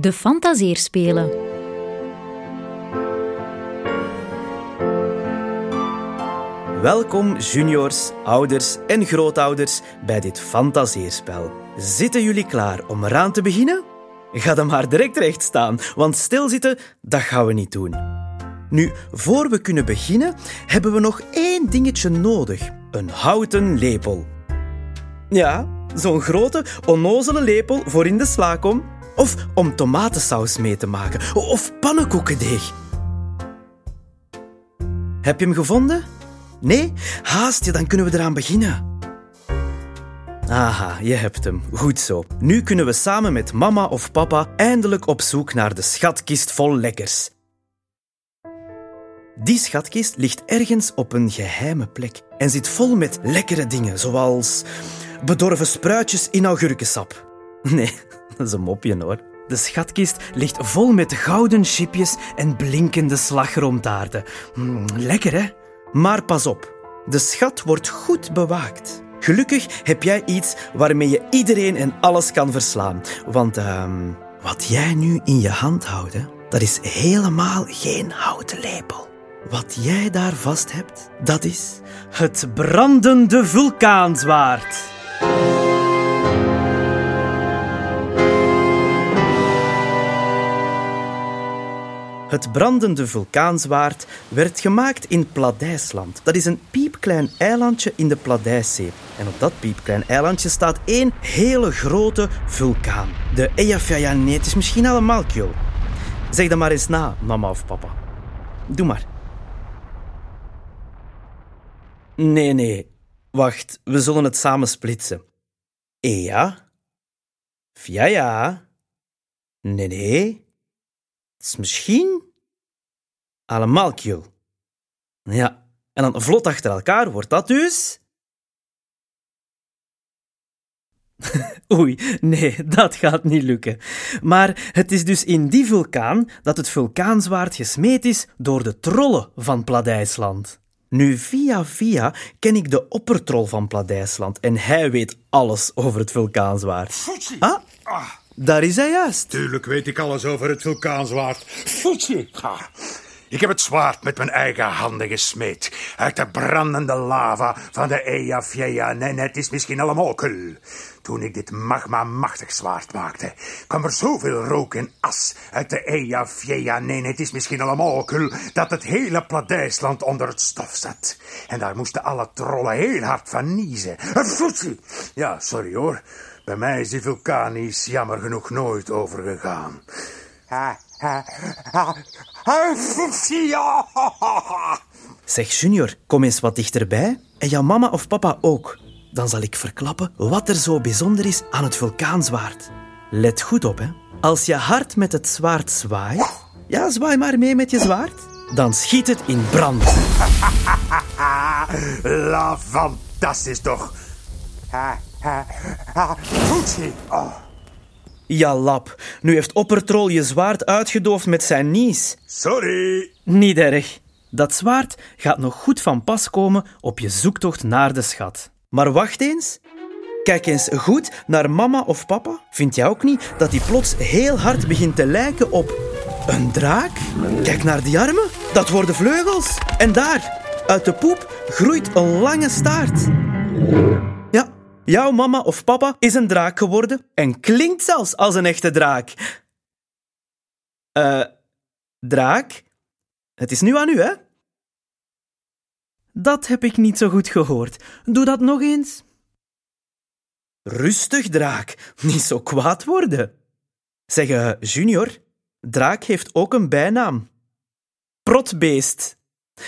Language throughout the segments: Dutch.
De Fantaseerspelen. Welkom juniors, ouders en grootouders bij dit fantaseerspel. Zitten jullie klaar om eraan te beginnen? Ga dan maar direct recht staan, want stilzitten, dat gaan we niet doen. Nu, voor we kunnen beginnen, hebben we nog één dingetje nodig. Een houten lepel. Ja, zo'n grote, onnozele lepel voor in de slakom. Of om tomatensaus mee te maken. Of pannenkoekendeeg. Heb je hem gevonden? Nee? Haast je, dan kunnen we eraan beginnen. Aha, je hebt hem. Goed zo. Nu kunnen we samen met mama of papa eindelijk op zoek naar de schatkist vol lekkers. Die schatkist ligt ergens op een geheime plek en zit vol met lekkere dingen, zoals bedorven spruitjes in augurkensap. Nee, dat is een mopje hoor. De schatkist ligt vol met gouden chipjes en blinkende slagroomtaarten. Mm, lekker hè? Maar pas op, de schat wordt goed bewaakt. Gelukkig heb jij iets waarmee je iedereen en alles kan verslaan. Want ehm, wat jij nu in je hand houdt, hè, dat is helemaal geen houten lepel. Wat jij daar vast hebt, dat is het brandende vulkaanzwaard. Het brandende vulkaanzwaard werd gemaakt in Pladijsland. Dat is een piepklein eilandje in de Pladijszee. En op dat piepklein eilandje staat één hele grote vulkaan. De Eyjafjallajökull. Het is misschien al een Malkjo. Zeg dat maar eens na, mama of papa. Doe maar. Nee, nee. Wacht, we zullen het samen splitsen. Eja. Fjaja. Nee, nee. Het is misschien Alamalkjul. Ja, en dan vlot achter elkaar wordt dat dus... Oei, nee, dat gaat niet lukken. Maar het is dus in die vulkaan dat het vulkaanzwaard gesmeed is door de trollen van Pladijsland. Nu, via via ken ik de oppertrol van Pladijsland en hij weet alles over het vulkaanzwaard. Foetsie. Ah, daar is hij juist. Tuurlijk weet ik alles over het vulkaanzwaard. Ah. Ik heb het zwaard met mijn eigen handen gesmeed. Uit de brandende lava van de Eyjafjallajökull. Nee, nee, het is misschien allemaal kul. Toen ik dit magma-machtig zwaard maakte, kwam er zoveel rook en as uit de Eyjafjallajökull. Nee, het is misschien allemaal kul dat het hele Pladijsland onder het stof zat. En daar moesten alle trollen heel hard van niezen. Ja, sorry hoor. Bij mij is die vulkanisch jammer genoeg nooit overgegaan. Zeg Junior, kom eens wat dichterbij. En jouw mama of papa ook. Dan zal ik verklappen wat er zo bijzonder is aan het vulkaanzwaard. Let goed op, hè. Als je hard met het zwaard zwaait... Ja, zwaai maar mee met je zwaard. Dan schiet het in brand. La, fantastisch toch? Ha, Oh. Ja, lap. Nu heeft Oppertrol je zwaard uitgedoofd met zijn nies. Sorry. Niet erg. Dat zwaard gaat nog goed van pas komen op je zoektocht naar de schat. Maar wacht eens. Kijk eens goed naar mama of papa. Vind jij ook niet dat die plots heel hard begint te lijken op een draak? Kijk naar die armen. Dat worden vleugels. En daar, uit de poep, groeit een lange staart. Jouw mama of papa is een draak geworden en klinkt zelfs als een echte draak. Eh, draak? Het is nu aan u, hè? Dat heb ik niet zo goed gehoord. Doe dat nog eens. Rustig, draak. Niet zo kwaad worden. Zeg, eh, Junior, draak heeft ook een bijnaam. Protbeest.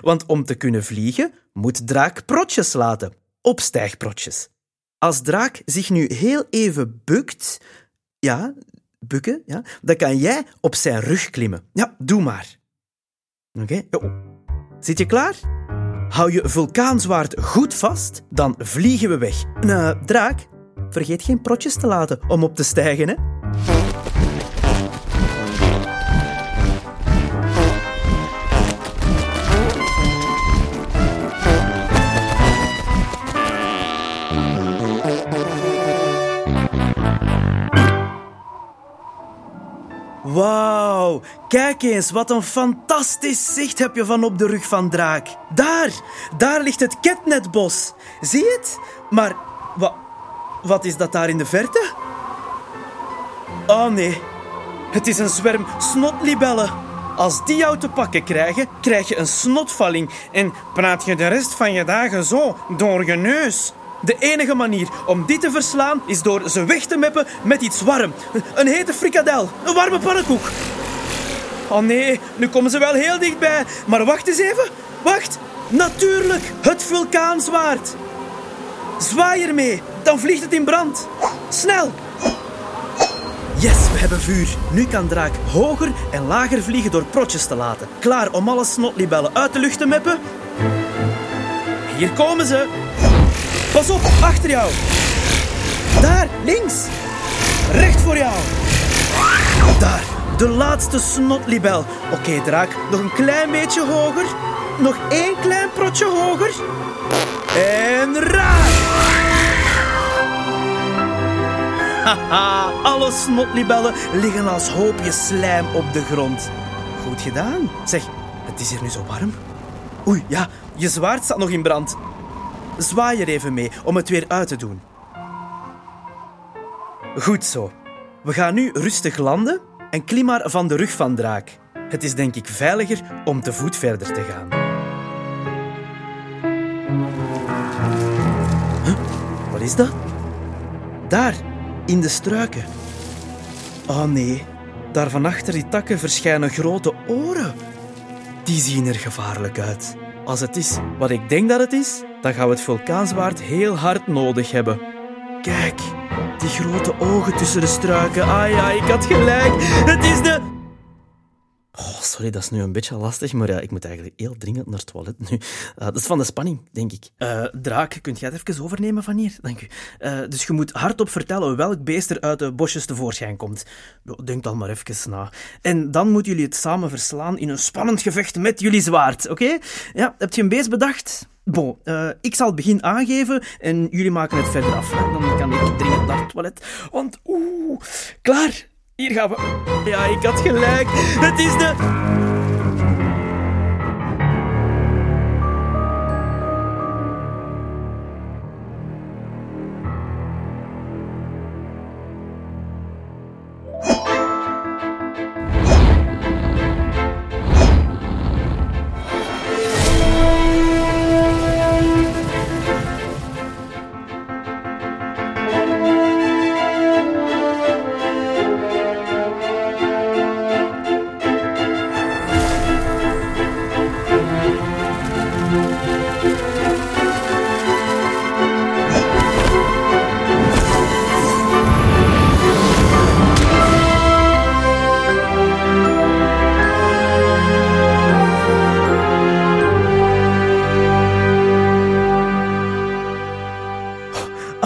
Want om te kunnen vliegen, moet draak protjes laten. Opstijgprotjes. Als draak zich nu heel even bukt, ja, bukken, ja, dan kan jij op zijn rug klimmen. Ja, doe maar. Oké, oh. zit je klaar? Hou je vulkaanzwaard goed vast, dan vliegen we weg. Eh, draak, vergeet geen protjes te laten om op te stijgen, hè? Wauw, kijk eens, wat een fantastisch zicht heb je van op de rug van Draak. Daar, daar ligt het ketnetbos. Zie je het? Maar wat, wat is dat daar in de verte? Oh nee, het is een zwerm snotlibellen. Als die jou te pakken krijgen, krijg je een snotvalling en praat je de rest van je dagen zo door je neus. De enige manier om die te verslaan is door ze weg te meppen met iets warm. Een hete frikadel, een warme pannenkoek. Oh nee, nu komen ze wel heel dichtbij. Maar wacht eens even, wacht. Natuurlijk, het vulkaanzwaard. Zwaai ermee, dan vliegt het in brand. Snel. Yes, we hebben vuur. Nu kan Draak hoger en lager vliegen door protjes te laten. Klaar om alle snotlibellen uit de lucht te meppen? Hier komen ze. Pas op, achter jou. Daar, links. Recht voor jou. Daar, de laatste snotlibel. Oké, Draak, nog een klein beetje hoger. Nog één klein protje hoger. En raak! Haha, alle snotlibellen liggen als hoopjes slijm op de grond. Goed gedaan. Zeg, het is hier nu zo warm. Oei, ja, je zwaard staat nog in brand. Zwaai er even mee om het weer uit te doen. Goed zo. We gaan nu rustig landen en klim maar van de rug van Draak. Het is denk ik veiliger om te voet verder te gaan. Wat is dat? Daar, in de struiken. Oh nee, daar van achter die takken verschijnen grote oren. Die zien er gevaarlijk uit. Als het is wat ik denk dat het is, dan gaan we het vulkaanswaard heel hard nodig hebben. Kijk, die grote ogen tussen de struiken. Ah ja, ik had gelijk. Het is de... Sorry, dat is nu een beetje lastig, maar ja, ik moet eigenlijk heel dringend naar het toilet nu. Uh, dat is van de spanning, denk ik. Uh, Draak, kunt jij het even overnemen van hier? Dank u. Uh, dus je moet hardop vertellen welk beest er uit de bosjes tevoorschijn komt. Denk dan maar even na. En dan moeten jullie het samen verslaan in een spannend gevecht met jullie zwaard, oké? Ja, heb je een beest bedacht? Bon, ik zal het begin aangeven en jullie maken het verder af. Dan kan ik dringend naar het toilet. Want, oeh, klaar. Hier gaan we. Ja, ik had gelijk. Het is de...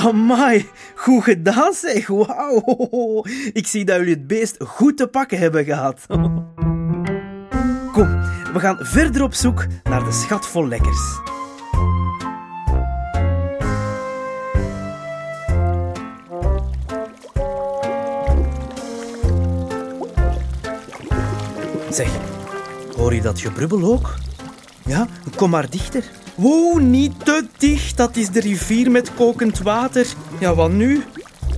Amai, goed gedaan zeg. Wauw. Ik zie dat jullie het beest goed te pakken hebben gehad. Kom, we gaan verder op zoek naar de schat vol lekkers. Zeg, hoor je dat gebrubbel ook? Ja, kom maar dichter. Wow, niet te dicht. Dat is de rivier met kokend water. Ja, wat nu?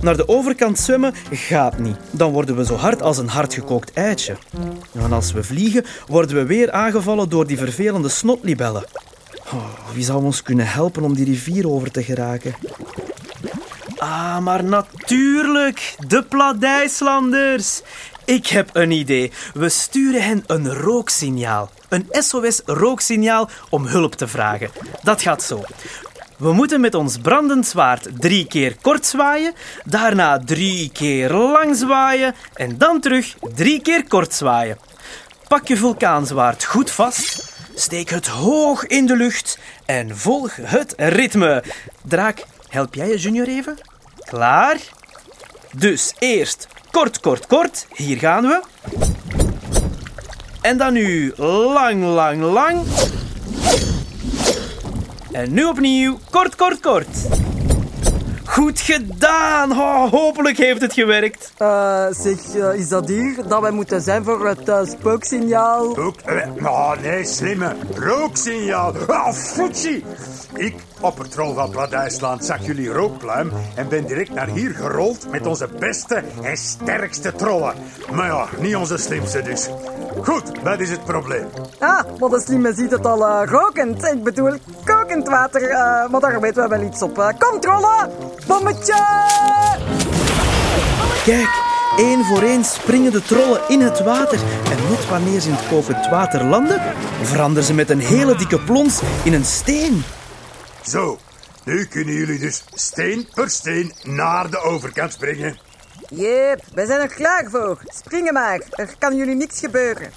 Naar de overkant zwemmen gaat niet. Dan worden we zo hard als een hardgekookt eitje. En als we vliegen, worden we weer aangevallen door die vervelende snotlibellen. Oh, wie zou ons kunnen helpen om die rivier over te geraken? Ah, maar natuurlijk, de Pladijslanders. Ik heb een idee. We sturen hen een rooksignaal. Een SOS-rooksignaal om hulp te vragen. Dat gaat zo. We moeten met ons brandend zwaard drie keer kort zwaaien, daarna drie keer lang zwaaien en dan terug drie keer kort zwaaien. Pak je vulkaanzwaard goed vast, steek het hoog in de lucht en volg het ritme. Draak, help jij je junior even? Klaar? Dus eerst kort, kort, kort. Hier gaan we. En dan nu lang, lang, lang. En nu opnieuw kort, kort, kort. Goed gedaan! Oh, hopelijk heeft het gewerkt. Eh, zeg, eh, is dat hier dat wij moeten zijn voor het eh, spooksignaal? Ook, eh, oh nee, slimme. Rooksignaal. Ah, foetsie. Ik, oppertrol van Pladijsland, zag jullie rookpluim en ben direct naar hier gerold met onze beste en sterkste trollen. Maar ja, niet onze slimste dus. Goed, wat is het probleem? Ah, maar de slimme ziet het al eh, rokend. Ik bedoel, kokend water. eh, maar daar weten we wel iets op. Uh, Controle! Bommetje! Kijk, één voor één springen de trollen in het water. En net wanneer ze in het kokend water landen, veranderen ze met een hele dikke plons in een steen. Zo, nu kunnen jullie dus steen per steen naar de overkant springen. Jep, wij zijn er klaar voor. Springen maar. Er kan jullie niks gebeuren.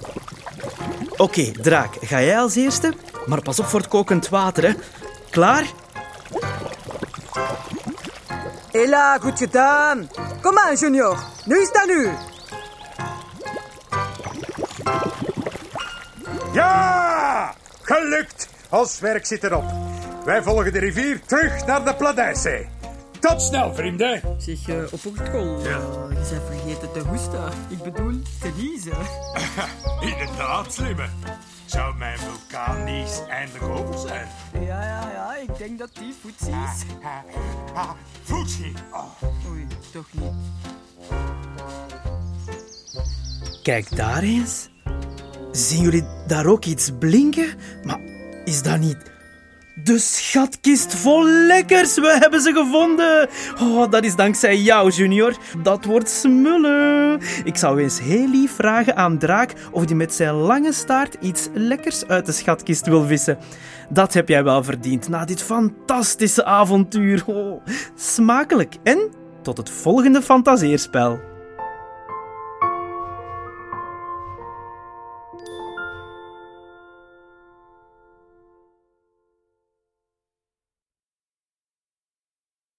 Oké, Draak, ga jij als eerste? Maar pas op voor het kokend water, hè. Klaar? Hela, goed gedaan. Kom aan, Junior. Nu is het aan u. Ja! Gelukt! Ons werk zit erop. Wij volgen de rivier terug naar de Pladijszee. Tot snel, vrienden. Zeg, uh, opperkool, ja. je bent vergeten te hoesten. Ik bedoel, te niezen. Inderdaad, slimme. Zou mijn vulkaan niet eindelijk over zijn? Ja, ja, ja, ik denk dat die voetsie is. Ah, voetsie. Oh. Oei, toch niet. Kijk daar eens. Zien jullie daar ook iets blinken? Maar is dat niet... De schatkist vol lekkers, we hebben ze gevonden. Oh, dat is dankzij jou, Junior. Dat wordt smullen. Ik zou eens heel lief vragen aan Draak of hij met zijn lange staart iets lekkers uit de schatkist wil vissen. Dat heb jij wel verdiend na dit fantastische avontuur. Oh, smakelijk. En tot het volgende fantaseerspel.